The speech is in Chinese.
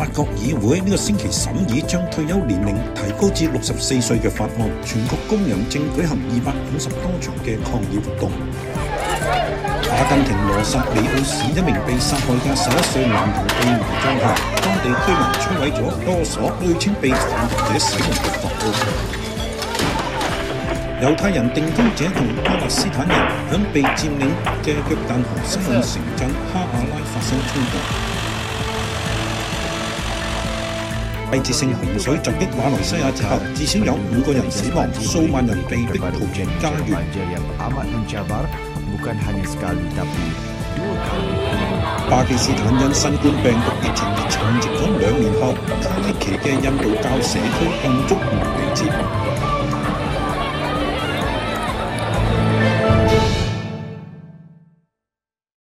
法国议会呢个星期审议将退休年龄提高至六十四岁嘅法案。全国工人正举行二百五十多场嘅抗议活动。阿根廷罗萨里奥市一名被杀害嘅十一岁男童被埋葬后，当地居民摧毁咗多所，据称被死者使用嘅房屋。犹太人定居者同巴勒斯坦人响被占领嘅约旦河西岸城镇哈马拉发生冲突。季节性洪水襲擊馬來西亞之後，至少有五個人死亡，數萬人被迫逃離家园。巴基斯坦因新冠病毒疫情而沉寂咗兩年後，加尼奇嘅印度教社區庆祝。